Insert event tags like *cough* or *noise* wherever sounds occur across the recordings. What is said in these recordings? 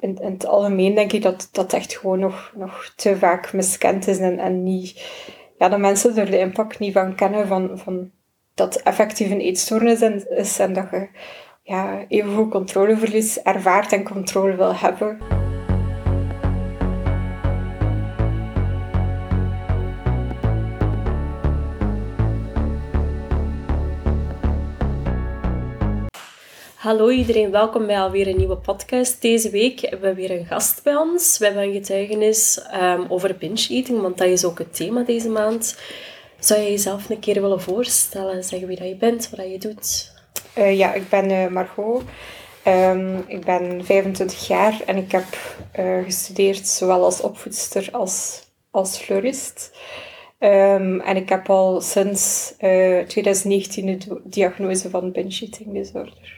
in, het algemeen denk ik dat dat echt gewoon nog, nog te vaak miskend is en, en niet, ja, dat mensen er de impact niet van kennen van, van dat effectief een eetstoornis is en dat je ja, evenveel controleverlies ervaart en controle wil hebben. Hallo iedereen, welkom bij alweer een nieuwe podcast. Deze week hebben we weer een gast bij ons. We hebben een getuigenis um, over binge eating, want dat is ook het thema deze maand. Zou je jezelf een keer willen voorstellen, zeggen wie dat je bent, wat dat je doet? Uh, ja, ik ben uh, Margot. Um, ik ben 25 jaar en ik heb uh, gestudeerd zowel als opvoedster als als florist. Um, en ik heb al sinds 2019 de diagnose van binge eating disorder.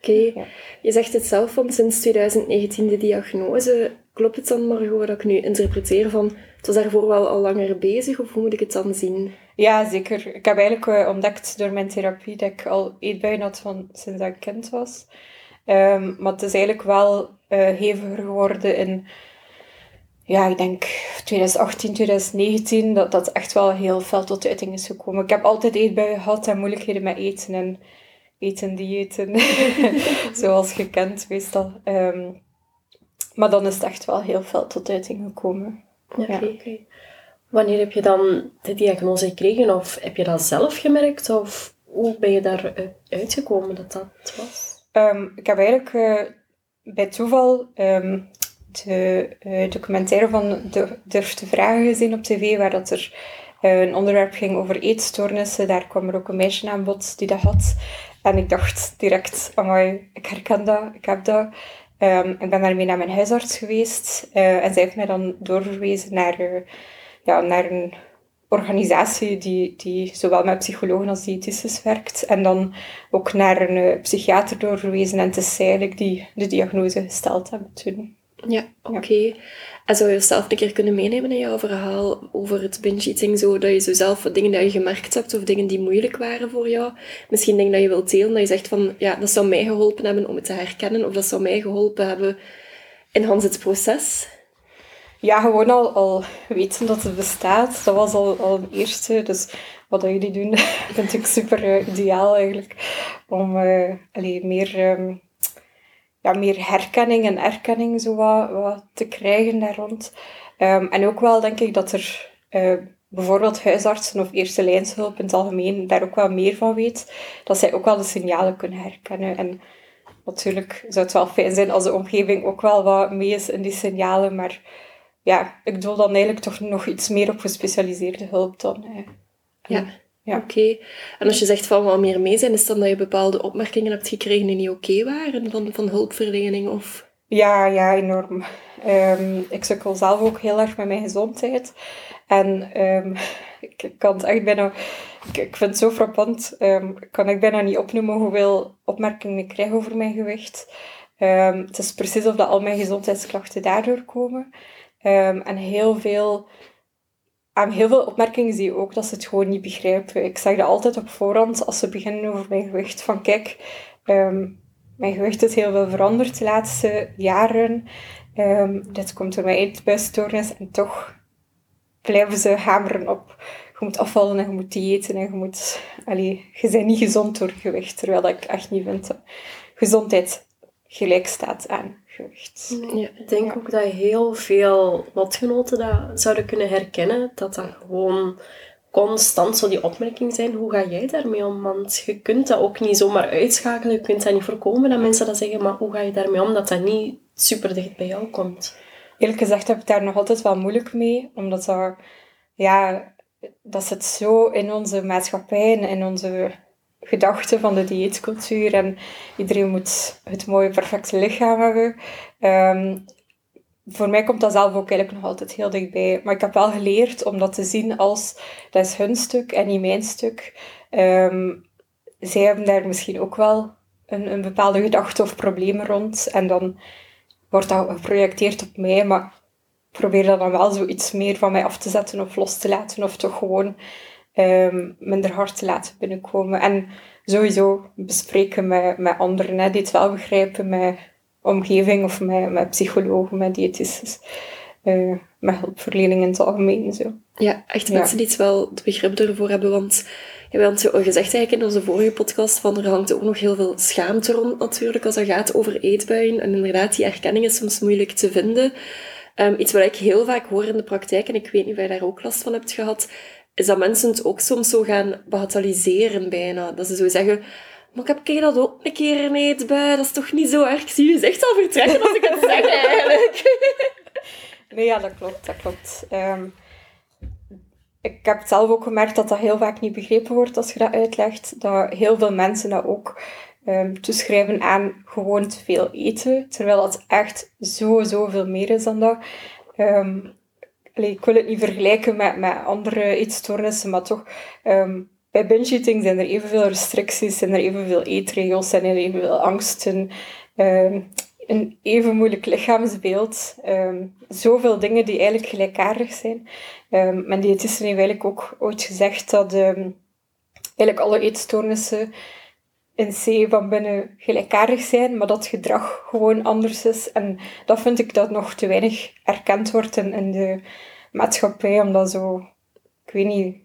Oké, je zegt het zelf van sinds 2019 de diagnose. Klopt het dan, Margot, dat ik nu interpreteer van het was daarvoor wel al langer bezig, of hoe moet ik het dan zien? Ja, zeker. Ik heb eigenlijk uh, ontdekt door mijn therapie dat ik al eetbuien had van sinds dat ik kind was. Um, maar het is eigenlijk wel uh, heviger geworden in, ja, ik denk 2018, 2019, dat dat echt wel heel veel tot uiting is gekomen. Ik heb altijd eetbuien gehad en moeilijkheden met eten en eten, diëten, *laughs* zoals gekend meestal. Um, maar dan is het echt wel heel veel tot uiting gekomen. Ja. Wanneer heb je dan de diagnose gekregen? Of heb je dat zelf gemerkt? Of hoe ben je daar uitgekomen dat dat was? Um, ik heb eigenlijk uh, bij toeval um, de uh, documentaire van de, Durf te Vragen gezien op tv, waar dat er uh, een onderwerp ging over eetstoornissen. Daar kwam er ook een meisje aan bod die dat had. En ik dacht direct, amai, ik herken dat, ik heb dat. Um, ik ben daarmee naar mijn huisarts geweest. Uh, en zij heeft mij dan doorverwezen naar, uh, ja, naar een organisatie die, die zowel met psychologen als diëtistes werkt. En dan ook naar een uh, psychiater doorverwezen. En het is eigenlijk die de diagnose gesteld hebben toen. Ja, oké. En zou je jezelf een keer kunnen meenemen in jouw verhaal over het binge-eating? Zo dat je zo zelf dingen die je gemerkt hebt of dingen die moeilijk waren voor jou. Misschien dingen dat je wilt delen, dat je zegt van ja, dat zou mij geholpen hebben om het te herkennen. Of dat zou mij geholpen hebben in het proces. Ja, gewoon al, al weten dat het bestaat. Dat was al, al een eerste. Dus wat jullie doen, *laughs* vind ik super uh, ideaal eigenlijk. Om uh, allee, meer... Um, ja, meer herkenning en erkenning zo wat, wat te krijgen daar rond. Um, en ook wel denk ik dat er uh, bijvoorbeeld huisartsen of eerste lijnshulp in het algemeen daar ook wel meer van weet. Dat zij ook wel de signalen kunnen herkennen. En natuurlijk zou het wel fijn zijn als de omgeving ook wel wat mee is in die signalen. Maar ja, ik doe dan eigenlijk toch nog iets meer op gespecialiseerde hulp dan. Uh, ja. Ja. Oké. En als je zegt van wat meer mee zijn, is dan dat je bepaalde opmerkingen hebt gekregen die niet oké waren van, van hulpverlening? Of... Ja, ja, enorm. Um, ik sukkel zelf ook heel erg met mijn gezondheid. En um, *laughs* ik, kan het echt bijna... Ik, ik vind het zo frappant. Um, kan ik bijna niet opnoemen hoeveel opmerkingen ik krijg over mijn gewicht. het is precies of dat al mijn gezondheidsklachten daardoor komen. en heel veel aan heel veel opmerkingen zie je ook dat ze het gewoon niet begrijpen. Ik zeg dat altijd op voorhand als ze beginnen over mijn gewicht. Van kijk, um, mijn gewicht is heel veel veranderd de laatste jaren. Um, dit komt door mijn eetbuisstoornis en toch blijven ze hameren op. Je moet afvallen en je moet diëten en je moet... Allee, je bent niet gezond door gewicht, terwijl ik echt niet vind dat gezondheid gelijk staat aan gewicht. Ja, ik denk ook dat heel veel lotgenoten dat zouden kunnen herkennen, dat dat gewoon constant zo die opmerkingen zijn. Hoe ga jij daarmee om? Want je kunt dat ook niet zomaar uitschakelen, je kunt dat niet voorkomen dat mensen dat zeggen, maar hoe ga je daarmee om dat dat niet super dicht bij jou komt? Eerlijk gezegd heb ik daar nog altijd wel moeilijk mee, omdat dat, ja, dat zit zo in onze maatschappij en in onze gedachte van de dieetcultuur en iedereen moet het mooie, perfecte lichaam hebben. Ehm, voor mij komt dat zelf ook eigenlijk nog altijd heel dichtbij. Maar ik heb wel geleerd om dat te zien als dat is hun stuk en niet mijn stuk. Um, zij hebben daar misschien ook wel een, een bepaalde gedachte of problemen rond. En dan wordt dat geprojecteerd op mij. Maar probeer dat dan wel zoiets meer van mij af te zetten of los te laten. Of toch gewoon um, minder hard te laten binnenkomen. En sowieso bespreken met, met anderen hè, die het wel begrijpen, met omgeving of met, met psychologen, met diëtistes, uh, met hulpverlening in het algemeen. Zo. Ja, echt mensen die het wel het begrip ervoor hebben, want ja, we hadden al gezegd eigenlijk in onze vorige podcast van er hangt ook nog heel veel schaamte rond natuurlijk als het gaat over eetbuien. En inderdaad, die erkenning is soms moeilijk te vinden. Um, iets wat ik heel vaak hoor in de praktijk, en ik weet niet of jij daar ook last van hebt gehad, is dat mensen het ook soms zo gaan bagatelliseren bijna. Dat ze zo zeggen, maar ik heb dat ook een keer een eetbui, dat is toch niet zo erg. Ik zie je echt al vertrekken als ik het zeg *laughs* eigenlijk. Nee, ja, dat klopt, dat klopt. Um, ik heb zelf ook gemerkt dat dat heel vaak niet begrepen wordt als je dat uitlegt. Dat heel veel mensen dat ook um, toeschrijven aan gewoon te veel eten. Terwijl dat echt zo, zoveel meer is dan dat. Um, ik wil het niet vergelijken met, met andere eetstoornissen, maar toch... Um, bij binge eating zijn er evenveel restricties, zijn er evenveel eetregels, zijn er evenveel angsten. een even moeilijk lichaamsbeeld. Um, zoveel dingen die eigenlijk gelijkaardig zijn. Mijn diëtisten heeft eigenlijk ook ooit gezegd dat eigenlijk alle eetstoornissen in C van binnen gelijkaardig zijn, maar dat gedrag gewoon anders is. En dat vind ik dat nog te weinig erkend wordt in, in de maatschappij, omdat zo, ik weet niet,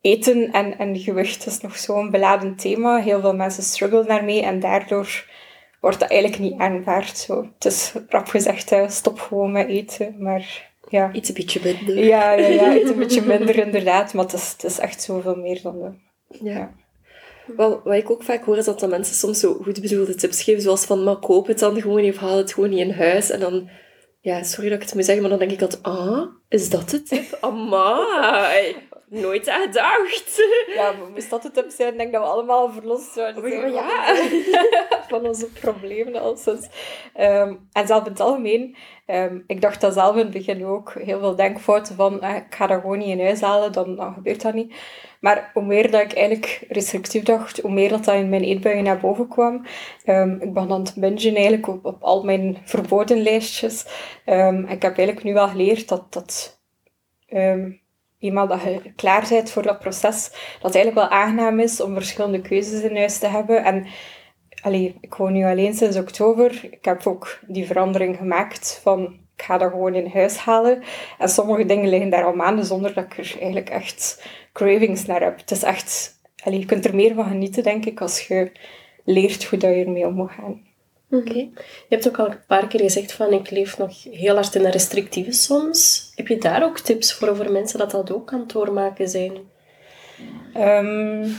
eten en, en gewicht is nog zo'n beladen thema. Heel veel mensen struggelen daarmee en daardoor wordt dat eigenlijk niet aanvaard. Zo. Het is rap gezegd, stop gewoon met eten, maar ja. Iets een beetje minder. Ja, ja, ja iets een beetje minder inderdaad, maar het is, het is echt zoveel meer dan dat. Ja. Wel, wat ik ook vaak hoor, is dat mensen soms zo goed bedoelde tips geven, zoals van, maar koop het dan gewoon of haal het gewoon niet in huis. En dan, ja, sorry dat ik het moet zeggen, maar dan denk ik altijd, ah, is dat de tip? Amai, nooit aan gedacht. Ja, maar moest dat de tip zijn, denk dat we allemaal verlost zouden zijn. Oh, ja. *laughs* Van onze problemen al sinds. Um, en zelf in het algemeen, um, ik dacht dat zelf in het begin ook, heel veel denkfouten van, eh, ik ga dat gewoon niet in huis halen, dan, dan gebeurt dat niet. Maar hoe meer dat ik eigenlijk restrictief dacht, hoe meer dat, dat in mijn eetbuien naar boven kwam. Um, ik ben aan het bingen eigenlijk op, op al mijn verboden lijstjes. Ik heb eigenlijk nu wel geleerd dat, dat um, eenmaal dat je klaar bent voor dat proces, dat het eigenlijk wel aangenaam is om verschillende keuzes in huis te hebben. En allee, ik woon nu alleen sinds oktober. Ik heb ook die verandering gemaakt van ik ga dat gewoon in huis halen. En sommige dingen liggen daar al maanden zonder dat ik er eigenlijk echt cravings naar heb. Het is echt, allee, je kunt er meer van genieten, denk ik, als je leert hoe dat je ermee om moet gaan. Oké. Je hebt ook al een paar keer gezegd van ik leef nog heel hard in de restrictieve soms. Heb je daar ook tips voor over mensen dat dat ook aan het doormaken zijn? Um,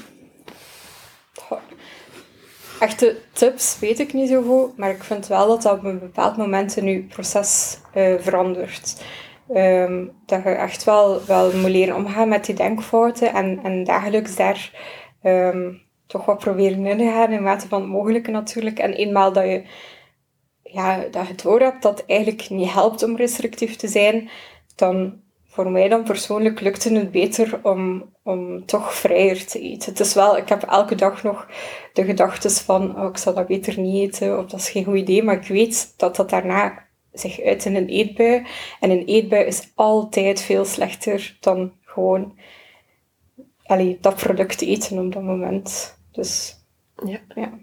echte tips weet ik niet zo goed, maar ik vind wel dat dat op een bepaald moment in je proces uh, verandert. Um, dat je echt wel, wel moet leren omgaan met die denkfouten en, en dagelijks daar um, toch wat proberen in te gaan in mate van het mogelijke natuurlijk. En eenmaal dat je, ja, dat je door hebt dat het eigenlijk niet helpt om restrictief te zijn, dan voor mij dan persoonlijk lukte het beter om, om toch vrijer te eten. Het is wel, ik heb elke dag nog de gedachten van, oh, ik zal dat beter niet eten, of dat is geen goed idee, maar ik weet dat dat daarna zich uit in een eetbui. En een eetbui is altijd veel slechter dan gewoon allee, dat product eten op dat moment. Dus ja. ja.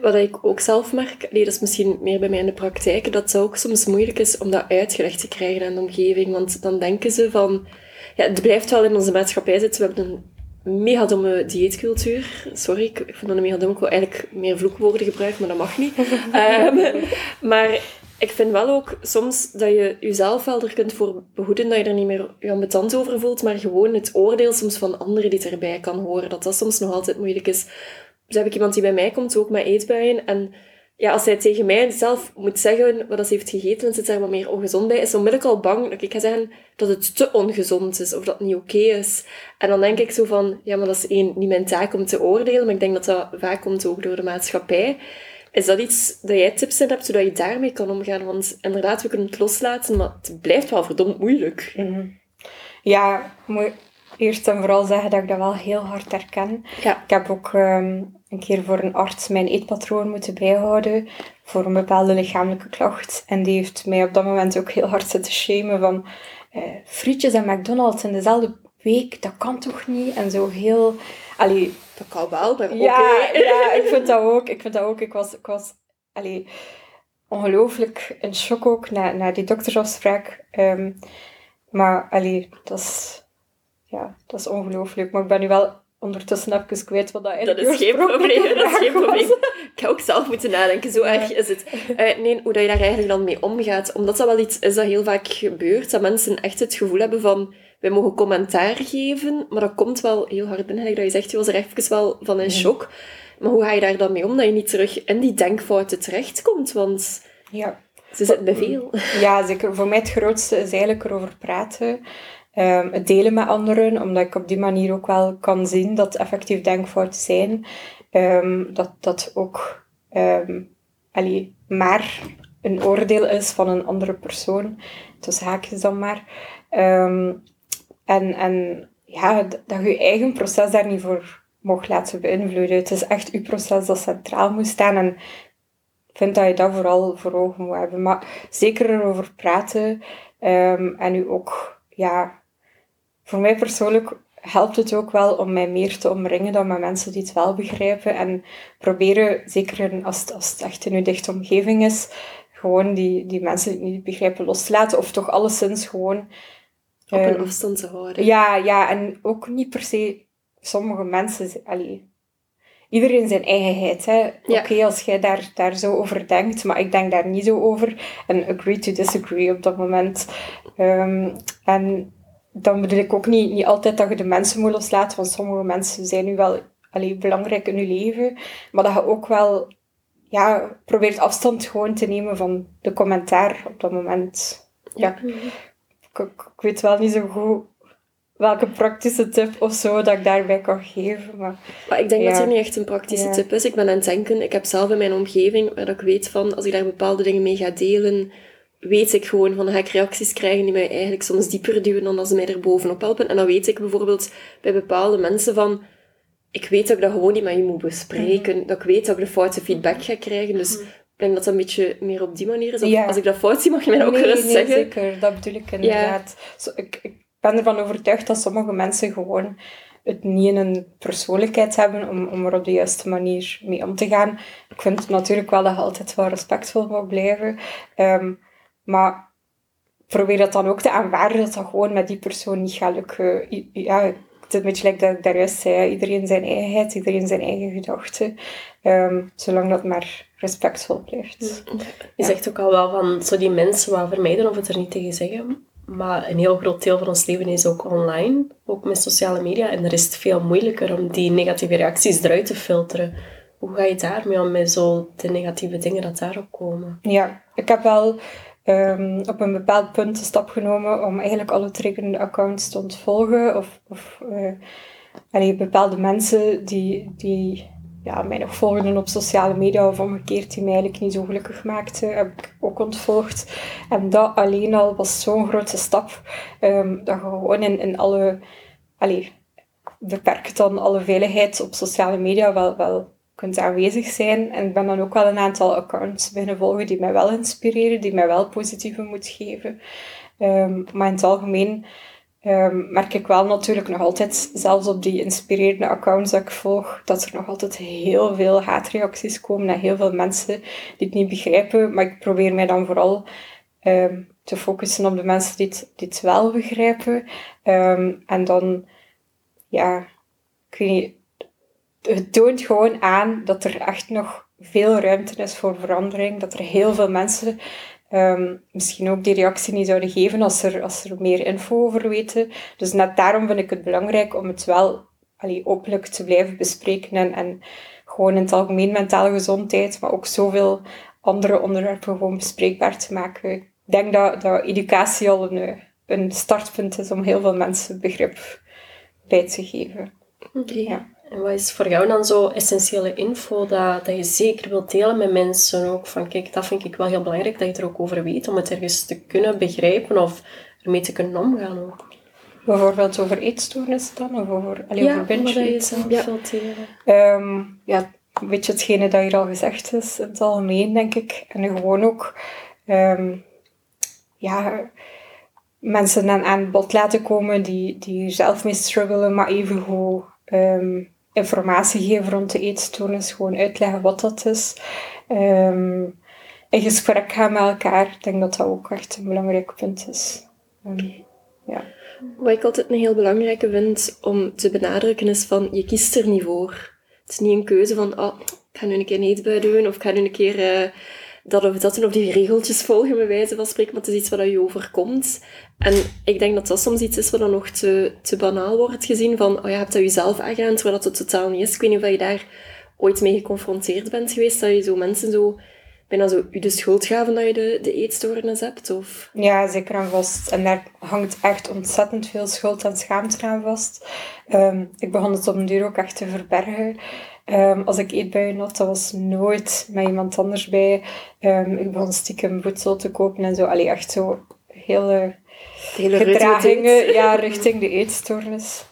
Wat ik ook zelf merk, nee, dat is misschien meer bij mij in de praktijk, dat het ook soms moeilijk is om dat uitgelegd te krijgen aan de omgeving. Want dan denken ze van... Ja, het blijft wel in onze maatschappij zitten. We hebben een mega domme dieetcultuur. Sorry, ik, ik vind dat een mega dom. Ik wil eigenlijk meer vloekwoorden gebruiken, maar dat mag niet. um, *laughs* maar ik vind wel ook soms dat je jezelf wel er kunt voor behoeden dat je er niet meer je ambetant over voelt, maar gewoon het oordeel soms van anderen die erbij kan horen, dat dat soms nog altijd moeilijk is. Dus heb ik iemand die bij mij komt, ook met eetbuien, en ja, als zij tegen mij zelf moet zeggen wat ze heeft gegeten en zit daar wat meer ongezond bij, is ze onmiddellijk al bang dat ik ga zeggen dat het te ongezond is of dat het niet oké is. En dan denk ik zo van, ja, maar dat is één, niet mijn taak om te oordelen, maar ik denk dat dat vaak komt ook door de maatschappij. Is dat iets dat jij tips in hebt, zodat je daarmee kan omgaan? Want inderdaad, we kunnen het loslaten, maar het blijft wel verdomd moeilijk. Mhm. Ja, moet eerst en vooral zeggen dat ik dat wel heel hard herken. Ja. Ik heb ook ehm, een keer voor een arts mijn eetpatroon moeten bijhouden voor een bepaalde lichamelijke klacht. En die heeft mij op dat moment ook heel hard zitten shamen van uh, frietjes en McDonald's in dezelfde week, dat kan toch niet? En zo heel... Allee, ja, *laughs* ja, ik vind dat ook. Ik vind dat ook. Ik was, ik was allee, ongelooflijk in shock ook na, na die doktersafspraak. Ehm, maar allee, dat is, ja, dat is ongelooflijk. Maar ik ben nu wel ondertussen even kwijt wat dat Dat is geen probleem, dat is geen probleem. Ik ga ook zelf moeten nadenken, zo erg is het. Uh, nee, hoe dat je daar eigenlijk dan mee omgaat. Omdat dat wel iets is dat heel vaak gebeurt, dat mensen echt het gevoel hebben van wij mogen commentaar geven, maar dat komt wel heel hard binnen. Dat je zegt, je was er even wel van in shock. Maar hoe ga je daar dan mee om, dat je niet terug in die denkfouten terechtkomt? Want ja. ze zitten bij veel. Ja, zeker. Voor mij het grootste is eigenlijk erover praten. Um, het delen met anderen, omdat ik op die manier ook wel kan zien dat effectief denkfouten zijn. Um, dat dat ook um, allee, maar een oordeel is van een andere persoon. Tussen haakjes dan maar. En, en ja, dat je je eigen proces daar niet voor mocht laten beïnvloeden. Het is echt uw proces dat centraal moet staan. En ik vind dat je dat vooral voor ogen moet hebben. Maar zeker erover praten. en u ook ja, voor mij persoonlijk helpt het ook wel om mij meer te omringen dan met mensen die het wel begrijpen. En proberen, zeker als het, als het echt in uw dichte omgeving is, gewoon die, die mensen die het niet begrijpen los te laten. Of toch alleszins gewoon... Op een um, afstand te houden. Ja, ja, en ook niet per se sommige mensen... Allee, iedereen zijn eigenheid. Hè. Ja. Oké, als jij daar, daar zo over denkt, maar ik denk daar niet zo over. En agree to disagree op dat moment. Um, en dan bedoel ik ook niet, niet altijd dat je de mensen moet loslaten, want sommige mensen zijn nu wel allee, belangrijk in je leven, maar dat je ook wel ja, probeert afstand gewoon te nemen van de commentaar op dat moment. Ja. Ik, ik, weet wel niet zo goed welke praktische tip of zo dat ik daarbij kan geven. Maar, maar ik denk dat er niet echt een praktische tip is. Ik ben aan het denken, ik heb zelf in mijn omgeving, waar ik weet van, als ik daar bepaalde dingen mee ga delen, weet ik gewoon van, ga ik reacties krijgen die mij eigenlijk soms dieper duwen dan als ze mij er bovenop helpen. En dan weet ik bijvoorbeeld bij bepaalde mensen van, ik weet dat ik dat gewoon niet met je moet bespreken. Mhm. Dat ik weet dat ik de foute feedback ga krijgen. Dus mhm. Denk dat dat een beetje meer op die manier is. Of als ik dat fout zie, mag je mij ook nee, gerust nee, zeggen. zeker. Dat bedoel ik inderdaad. Zo, ik, ik ben ervan overtuigd dat sommige mensen gewoon het niet in een persoonlijkheid hebben om, om er op de juiste manier mee om te gaan. Ik vind natuurlijk wel dat je altijd wel respectvol moet blijven. Um, maar probeer dat dan ook te aanvaarden dat dat gewoon met die persoon niet gaat lukken. Ja, het is een beetje like dat ik daar juist zei. Iedereen zijn eigenheid, iedereen zijn eigen gedachten. Um, zolang dat maar respectvol blijft. Je zegt ook al wel van zo die mensen wat vermijden of het er niet tegen zeggen. Maar een heel groot deel van ons leven is ook online, ook met sociale media. En er is het veel moeilijker om die negatieve reacties eruit te filteren. Hoe ga je daarmee om met zo de negatieve dingen dat daarop komen? Ja, ik heb wel um, op een bepaald punt de stap genomen om eigenlijk alle triggerende accounts te ontvolgen. Of, of uh, bepaalde mensen die, die ja, mij nog volgden op sociale media of omgekeerd, die mij eigenlijk niet zo gelukkig maakten, heb ik ook ontvolgd. En dat alleen al was zo'n grote stap, um, dat je gewoon in, in alle... Allee, beperkt dan alle veiligheid op sociale media wel, wel kunt aanwezig zijn. En ik ben dan ook wel een aantal accounts beginnen volgen die mij wel inspireren, die mij wel positieve moed geven. Um, maar in het algemeen um, merk ik wel natuurlijk nog altijd, zelfs op die inspirerende accounts dat ik volg, dat er nog altijd heel veel haatreacties komen en heel veel mensen die het niet begrijpen. Maar ik probeer mij dan vooral um, te focussen op de mensen die het, wel begrijpen. en dan, ja, het toont gewoon aan dat er echt nog veel ruimte is voor verandering. Dat er heel veel mensen um, misschien ook die reactie niet zouden geven als er, als er meer info over weten. Dus net daarom vind ik het belangrijk om het wel allee, openlijk te blijven bespreken. En, en gewoon in het algemeen mentale gezondheid, maar ook zoveel andere onderwerpen gewoon bespreekbaar te maken. Ik denk dat, dat educatie al een, een startpunt is om heel veel mensen begrip bij te geven. Oké. Ja. En wat is voor jou dan zo essentiële info dat, dat je zeker wilt delen met mensen? Ook van, kijk, dat vind ik wel heel belangrijk, dat je er ook over weet, om het ergens te kunnen begrijpen of ermee te kunnen omgaan ook. Bijvoorbeeld over eetstoornissen dan? Of over, alleen ja, over binge je zelf ja. wilt delen. Um, ja, een beetje hetgene dat hier al gezegd is, in het algemeen, denk ik. En gewoon ook... Um, ja, mensen aan, aan bod laten komen die, die zelf mee struggelen, maar even um, informatie geven rond de eetstoornis, gewoon uitleggen wat dat is. ehm, in gesprek gaan met elkaar. Ik denk dat dat ook echt een belangrijk punt is. Ehm, ja. Wat ik altijd een heel belangrijke vind om te benadrukken is van, je kiest er niet voor. Het is niet een keuze van, oh, ik ga nu een keer een eetbui doen, of ik ga nu een keer uh, dat of dat doen, of die regeltjes volgen, bij wijze van spreken, maar het is iets wat je overkomt. En ik denk dat dat soms iets is wat dan nog te, te banaal wordt gezien, van, oh ja, je hebt dat jezelf aangedaan, terwijl dat het totaal niet is. Ik weet niet of je daar ooit mee geconfronteerd bent geweest, dat je zo mensen zo bijna zo u de schuld gaven dat je de, de eetstoornis hebt? Of? Ja, zeker en vast. En daar hangt echt ontzettend veel schuld en schaamte aan vast. Um, ik begon het op een duur ook echt te verbergen. Um, als ik eetbuien had, dat was nooit met iemand anders bij. Um, ik begon stiekem voedsel te kopen en zo. Allee, echt zo hele, hele gedragingen ja, richting de eetstoornis.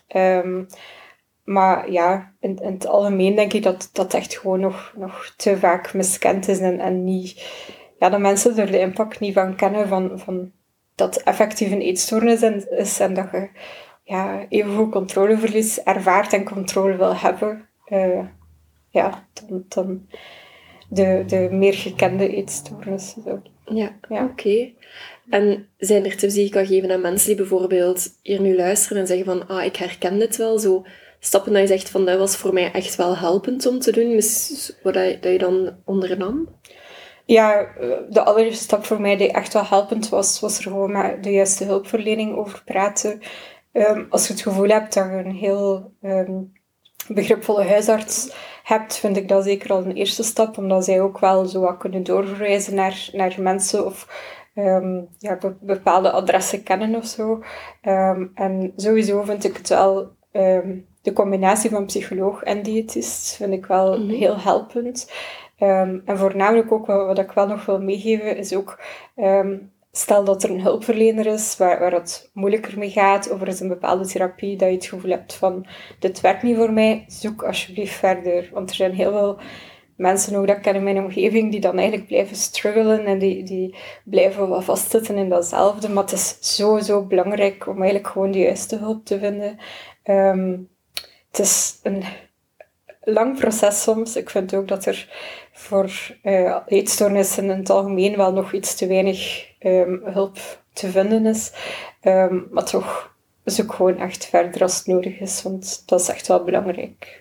Maar ja, in, in het algemeen denk ik dat dat echt gewoon nog, nog te vaak miskend is en, en niet, ja, dat mensen er de impact niet van kennen van, van dat effectief een eetstoornis is en dat je ja, evenveel controleverlies ervaart en controle wil hebben. Uh, ja, dan, dan de, de meer gekende eetstoornis. Zo. Ja, ja. oké. En zijn er tips die je kan geven aan mensen die bijvoorbeeld hier nu luisteren en zeggen van, ah, ik herken dit wel, zo stappen dat je zegt van dat was voor mij echt wel helpend om te doen, wat dat je dan ondernam? Ja, de allereerste stap voor mij die echt wel helpend was, was er gewoon met de juiste hulpverlening over praten. Um, als je het gevoel hebt dat je een heel um, begripvolle huisarts hebt, vind ik dat zeker al een eerste stap, omdat zij ook wel zo wat kunnen doorverwijzen naar, naar mensen of um, ja, bepaalde adressen kennen of zo. en sowieso vind ik het wel de combinatie van psycholoog en diëtist vind ik wel mhm. heel helpend. Ehm, en voornamelijk ook wat, wat, ik wel nog wil meegeven is ook, ehm, stel dat er een hulpverlener is waar, waar het moeilijker mee gaat, of er is een bepaalde therapie dat je het gevoel hebt van dit werkt niet voor mij, zoek alsjeblieft verder. Want er zijn heel veel mensen ook dat ik ken in mijn omgeving die dan eigenlijk blijven struggelen en die, die blijven wat vastzitten in datzelfde. Maar het is zo, zo belangrijk om eigenlijk gewoon de juiste hulp te vinden. Ehm, het is een lang proces soms. Ik vind ook dat er voor uh, eetstoornissen in het algemeen wel nog iets te weinig um, hulp te vinden is. Um, maar toch zoek gewoon echt verder als het nodig is, want dat is echt wel belangrijk.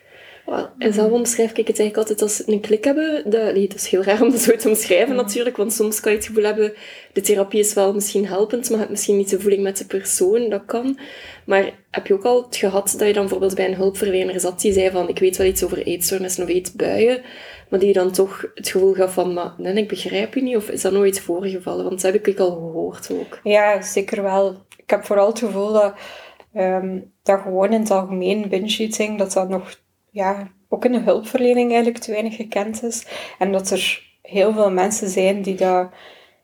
En zelf omschrijf ik het eigenlijk altijd als een klik hebben. Dat, nee, het is heel raar om dat zo te omschrijven natuurlijk, want soms kan je het gevoel hebben, de therapie is wel misschien helpend, maar je hebt misschien niet de voeling met de persoon, dat kan. Maar heb je ook al het gehad dat je dan bijvoorbeeld bij een hulpverlener zat die zei van, ik weet wel iets over eetstoornissen of eetbuien, maar die dan toch het gevoel gaf van, maar nee, ik begrijp je niet, of is dat nooit voorgevallen? Want dat heb ik al gehoord ook. Ja, zeker wel. Ik heb vooral het gevoel dat, um, dat gewoon in het algemeen binge-eating, dat dat nog ja, ook in de hulpverlening eigenlijk te weinig gekend is. En dat er heel veel mensen zijn die, dat,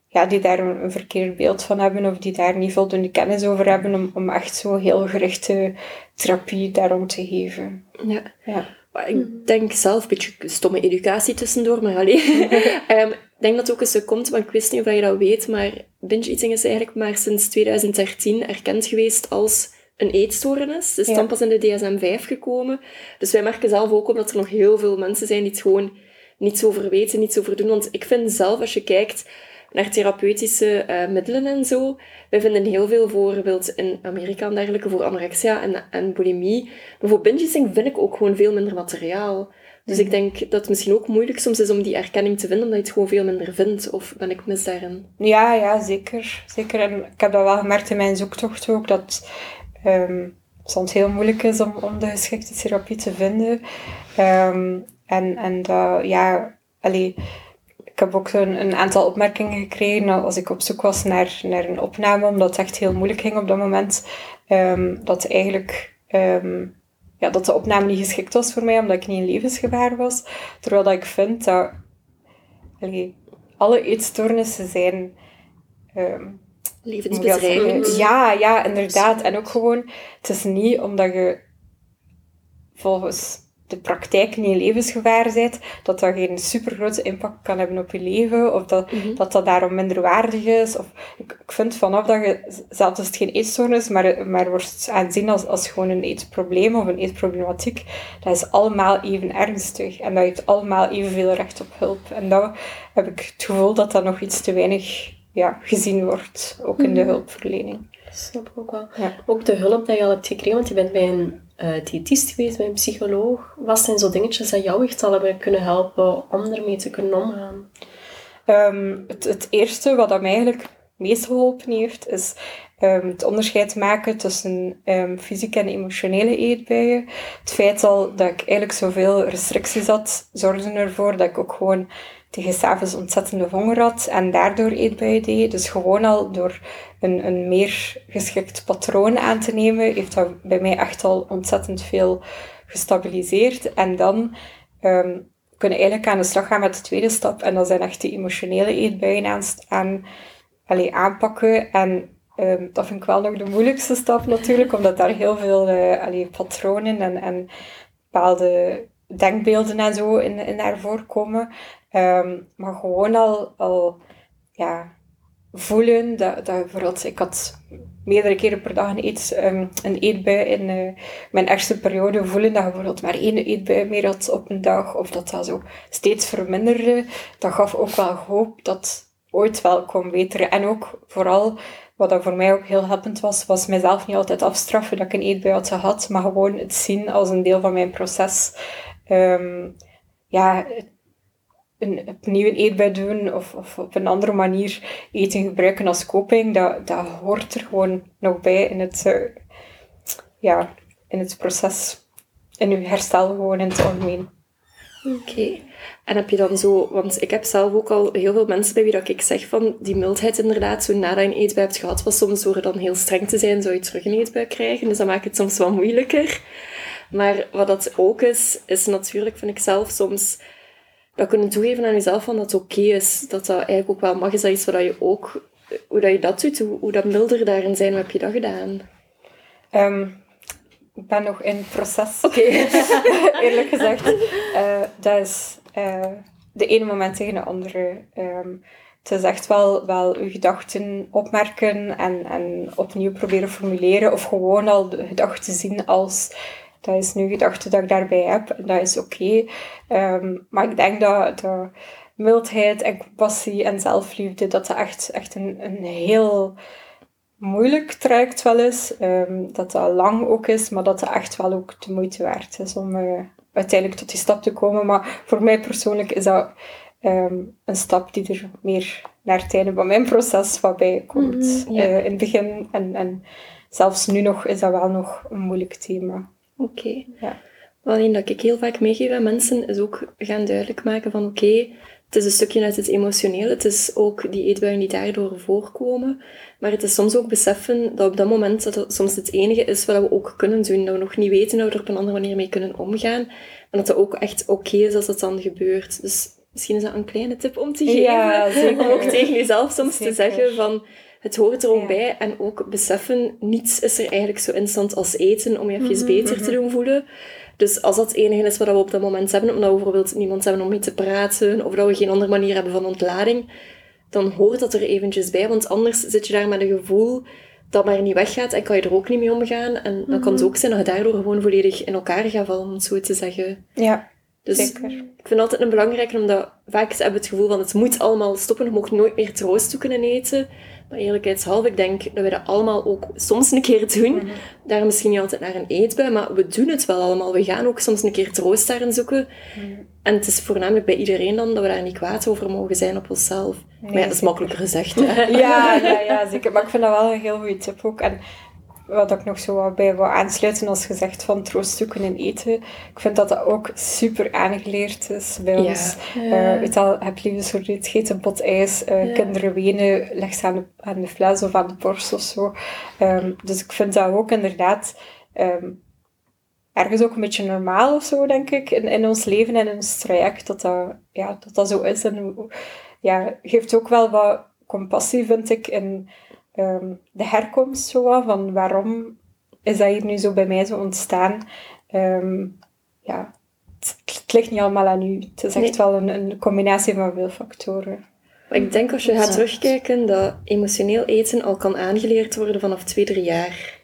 ja, die daar een, verkeerd beeld van hebben of die daar niet voldoende kennis over hebben om, om echt zo heel gerichte therapie daarom te geven. Ja. ja. Ik denk zelf, een beetje stomme educatie tussendoor, maar alleen. um, *laughs* ik denk dat het ook eens komt, want ik wist niet of je dat weet, maar binge eating is eigenlijk maar sinds 2013 erkend geweest als een eetstoornis. Dus dan pas in de DSM-5 gekomen. Dus wij merken zelf ook op dat er nog heel veel mensen zijn die het gewoon niets over weten, niets over doen. Want ik vind zelf, als je kijkt naar therapeutische uh, middelen en zo, wij vinden heel veel bijvoorbeeld in Amerika en dergelijke voor anorexia en, en bulimie. Maar voor binge vind ik ook gewoon veel minder materiaal. Dus ik denk dat het misschien ook moeilijk soms is om die erkenning te vinden, omdat je het gewoon veel minder vindt. Of ben ik mis daarin? Ja, ja, zeker. zeker. En ik heb dat wel gemerkt in mijn zoektocht ook, dat um, soms heel moeilijk is om, om de geschikte therapie te vinden. Um, en en dat, ja, allee, ik heb ook een, een aantal opmerkingen gekregen als ik op zoek was naar, naar een opname, omdat het echt heel moeilijk ging op dat moment. Um, dat eigenlijk um, ja, dat de opname niet geschikt was voor mij, omdat ik niet in levensgevaar was. Terwijl dat ik vind dat allee, alle eetstoornissen zijn um, levensbedreigend. Ja, ja, inderdaad. En ook gewoon, het is niet omdat je volgens de praktijk in je levensgevaar bent, dat dat geen supergrote impact kan hebben op je leven, of dat, Mhm. dat dat daarom minderwaardig is. Of, ik, ik vind vanaf dat je, zelfs als het geen eetstoornis, maar, maar wordt aanzien als, als gewoon een eetprobleem of een eetproblematiek, dat is allemaal even ernstig. En dat heeft allemaal evenveel recht op hulp. En dat heb ik het gevoel dat dat nog iets te weinig ja, gezien wordt, ook in de hulpverlening. Dat snap ik ook wel. Ja. Ook de hulp die je al hebt gekregen, want je bent bij een eh diëtist geweest, bij een psycholoog. Wat zijn zo dingetjes dat jou echt al hebben kunnen helpen om ermee te kunnen omgaan? Ehm, het, het eerste wat dat mij eigenlijk meest geholpen heeft, is ehm, het onderscheid maken tussen ehm, fysieke en emotionele eetbuien. Het feit al dat ik eigenlijk zoveel restricties had, zorgde ervoor dat ik ook gewoon tegen s'avonds ontzettende honger had en daardoor eetbuien deed. Dus gewoon al door een, een meer geschikt patroon aan te nemen, heeft dat bij mij echt al ontzettend veel gestabiliseerd. En dan ehm, kunnen eigenlijk aan de slag gaan met de tweede stap. En dat zijn echt die emotionele eetbuien aan, aan, allee, aanpakken. En ehm, dat vind ik wel nog de moeilijkste stap natuurlijk, omdat daar heel veel eh, patronen en, en bepaalde denkbeelden en zo in, in naar voren Ehm, maar gewoon al, al ja, voelen dat, dat bijvoorbeeld, ik had meerdere keren per dag een, ehm, een eetbui in eh, mijn ergste periode voelen dat je bijvoorbeeld maar één eetbui meer had op een dag, of dat dat zo steeds verminderde. Dat gaf ook wel hoop dat ooit wel kon beteren. En ook vooral, wat dat voor mij ook heel helpend was, was mezelf niet altijd afstraffen dat ik een eetbui had gehad, maar gewoon het zien als een deel van mijn proces. Ehm, ja, een, opnieuw een eetbui doen of, op een andere manier eten gebruiken als coping, dat, dat hoort er gewoon nog bij in het, eh, ja, in het proces, in je herstel gewoon in het algemeen. Oké. En heb je dan zo, want ik heb zelf ook al heel veel mensen bij wie dat ik zeg van die mildheid inderdaad, zo nadat je een eetbui hebt gehad, was soms door dan heel streng te zijn, zou je terug een eetbui krijgen. Dus dat maakt het soms wat moeilijker. Maar wat dat ook is, is natuurlijk, vind ik zelf, soms dat kunnen toegeven aan jezelf van dat het oké is. Dat dat eigenlijk ook wel mag. Is dat iets wat je ook, hoe dat je dat doet, hoe, hoe dat milder daarin zijn, hoe heb je dat gedaan? Ehm, ik ben nog in het proces. Oké. *laughs* Eerlijk gezegd. Eh, dat is eh, de ene moment tegen de andere. Ehm, het is echt wel, wel uw gedachten opmerken en, en opnieuw proberen formuleren. Of gewoon al de gedachten zien als... Dat is nu gedachte dat ik daarbij heb. En dat is oké. Ehm, maar ik denk dat, dat mildheid en compassie en zelfliefde... Dat dat echt, echt een, een heel moeilijk traject wel is. Ehm, dat dat lang ook is, maar dat het echt wel ook de moeite waard is om eh, uiteindelijk tot die stap te komen. Maar voor mij persoonlijk is dat ehm, een stap die er meer naar het einde van mijn proces wat bij komt. Mhm. Eh, in het begin en, en zelfs nu nog is dat wel nog een moeilijk thema. Oké. Ja. Wel, een dat ik heel vaak meegeef aan mensen, is ook gaan duidelijk maken van oké, het is een stukje uit het emotioneel. Het is ook die eetbuien die daardoor voorkomen. Maar het is soms ook beseffen dat op dat moment dat het soms het enige is wat we ook kunnen doen. Dat we nog niet weten hoe we er op een andere manier mee kunnen omgaan. En dat het ook echt oké is als dat dan gebeurt. Dus misschien is dat een kleine tip om te geven. Ja. Om ook tegen jezelf soms Zeker. te zeggen van... Het hoort er ook Ja. bij. En ook beseffen, niets is er eigenlijk zo instant als eten om je even Mhm, beter te doen voelen. Dus als dat het enige is wat we op dat moment hebben, omdat we bijvoorbeeld niemand hebben om mee te praten, of dat we geen andere manier hebben van ontlading, dan hoort dat er eventjes bij. Want anders zit je daar met een gevoel dat maar niet weggaat en kan je er ook niet mee omgaan. En dan kan het Mhm. ook zijn dat je daardoor gewoon volledig in elkaar gaat vallen, om het zo te zeggen. Ja, Dus zeker. ik vind altijd een belangrijke, omdat vaak hebben we het gevoel van het moet allemaal stoppen, je mag nooit meer troost toe kunnen eten. Maar eerlijkheidshalve, ik denk dat we dat allemaal ook soms een keer doen. Mhm. Daar misschien niet altijd naar een eetbui, maar we doen het wel allemaal. We gaan ook soms een keer troost daarin zoeken. Mhm. En het is voornamelijk bij iedereen dan dat we daar niet kwaad over mogen zijn op onszelf. maar ja, dat is makkelijker gezegd. Hè? *laughs* Ja, ja, ja, zeker. Maar ik vind dat wel een heel goede tip ook. En wat ik nog zo wat bij wil aansluiten als gezegd van troost zoeken en eten. Ik vind dat dat ook super aangeleerd is bij Ja. ons. Eh, weet al, heb liefdesverdriet, geet een pot ijs, eh, Ja. kinderen wenen, leg ze aan de, aan de fles of aan de borst of zo. Ehm, dus ik vind dat ook inderdaad ehm, ergens ook een beetje normaal of zo, denk ik, in, in ons leven en in ons traject, dat dat, ja, dat, dat zo is. En ja, geeft ook wel wat compassie, vind ik, in ehm, de herkomst zo van waarom is dat hier nu zo bij mij zo ontstaan. Ehm, ja, het, ligt niet allemaal aan u. Het is echt wel een, een combinatie van veel factoren. Maar ik denk als je gaat terugkijken, dat emotioneel eten al kan aangeleerd worden vanaf twee, drie jaar.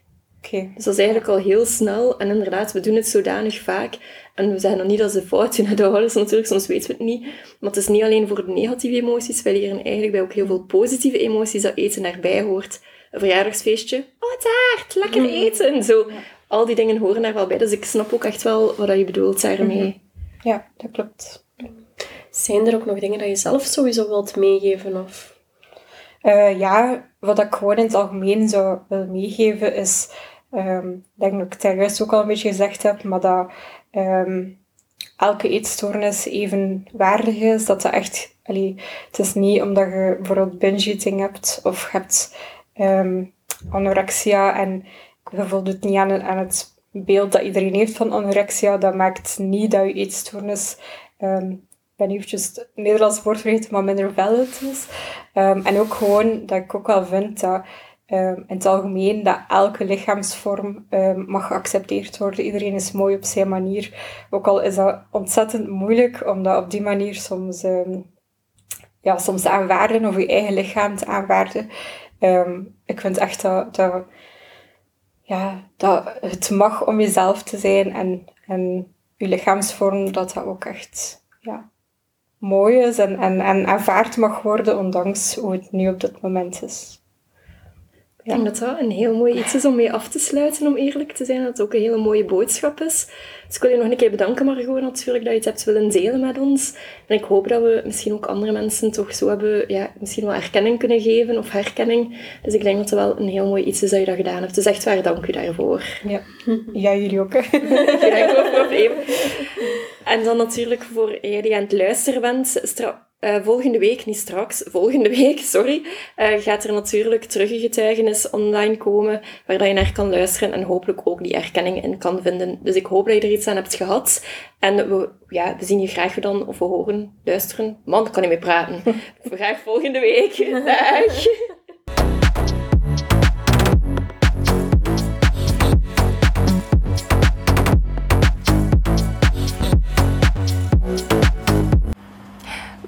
Dus dat is eigenlijk al heel snel. En inderdaad, we doen het zodanig vaak. En we zeggen nog niet dat ze fout doen, *laughs* de ouders natuurlijk, soms weten we het niet. Maar het is niet alleen voor de negatieve emoties. Wij leren eigenlijk bij ook heel veel positieve emoties dat eten erbij hoort. Een verjaardagsfeestje. Oh, taart, lekker eten. Zo, al die dingen horen daar wel bij. Dus ik snap ook echt wel wat je bedoelt daarmee. Ja, dat klopt. Zijn er ook nog dingen dat je zelf sowieso wilt meegeven? Of? Uh, ja, wat ik gewoon in het algemeen zou willen meegeven is... Um, ik denk dat ik het juist ook al een beetje gezegd heb, maar dat um, elke eetstoornis even waardig is. Dat dat echt... Het is niet omdat je bijvoorbeeld binge-eating hebt of hebt um, anorexia en je voldoet niet aan, aan het beeld dat iedereen heeft van anorexia. Dat maakt niet dat je eetstoornis ben eventjes het Nederlands woord vergeten, maar minder valid is. En ook gewoon dat ik ook wel vind dat um, in het algemeen dat elke lichaamsvorm um, mag geaccepteerd worden. Iedereen is mooi op zijn manier. Ook al is dat ontzettend moeilijk om dat op die manier soms, ja, soms aanvaarden of je eigen lichaam te aanvaarden. ik vind echt dat, dat, ja, dat het mag om jezelf te zijn en, en je lichaamsvorm, dat dat ook echt ja, mooi is en, en, en aanvaard mag worden, ondanks hoe het nu op dit moment is. Ik denk dat dat een heel mooi iets is om mee af te sluiten, om eerlijk te zijn. Dat het ook een hele mooie boodschap is. Dus ik wil je nog een keer bedanken, Margot, natuurlijk, dat je het hebt willen delen met ons. En ik hoop dat we misschien ook andere mensen toch zo hebben, ja, misschien wel erkenning kunnen geven, of herkenning. Dus ik denk dat het wel een heel mooi iets is dat je dat gedaan hebt. Dus echt waar, dank u daarvoor. Ja, *laughs* ja jullie ook. *laughs* Geen probleem. En dan natuurlijk voor jij die aan het luisteren bent, uh, volgende week, niet straks, *laughs* volgende week, sorry, uh, gaat er natuurlijk terug een getuigenis online komen waar dat je naar kan luisteren en hopelijk ook die erkenning in kan vinden. Dus ik hoop dat je er iets aan hebt gehad. En we, ja, we zien je graag dan, of we horen, luisteren. Man, kan niet meer praten. *laughs* graag volgende week. Dag!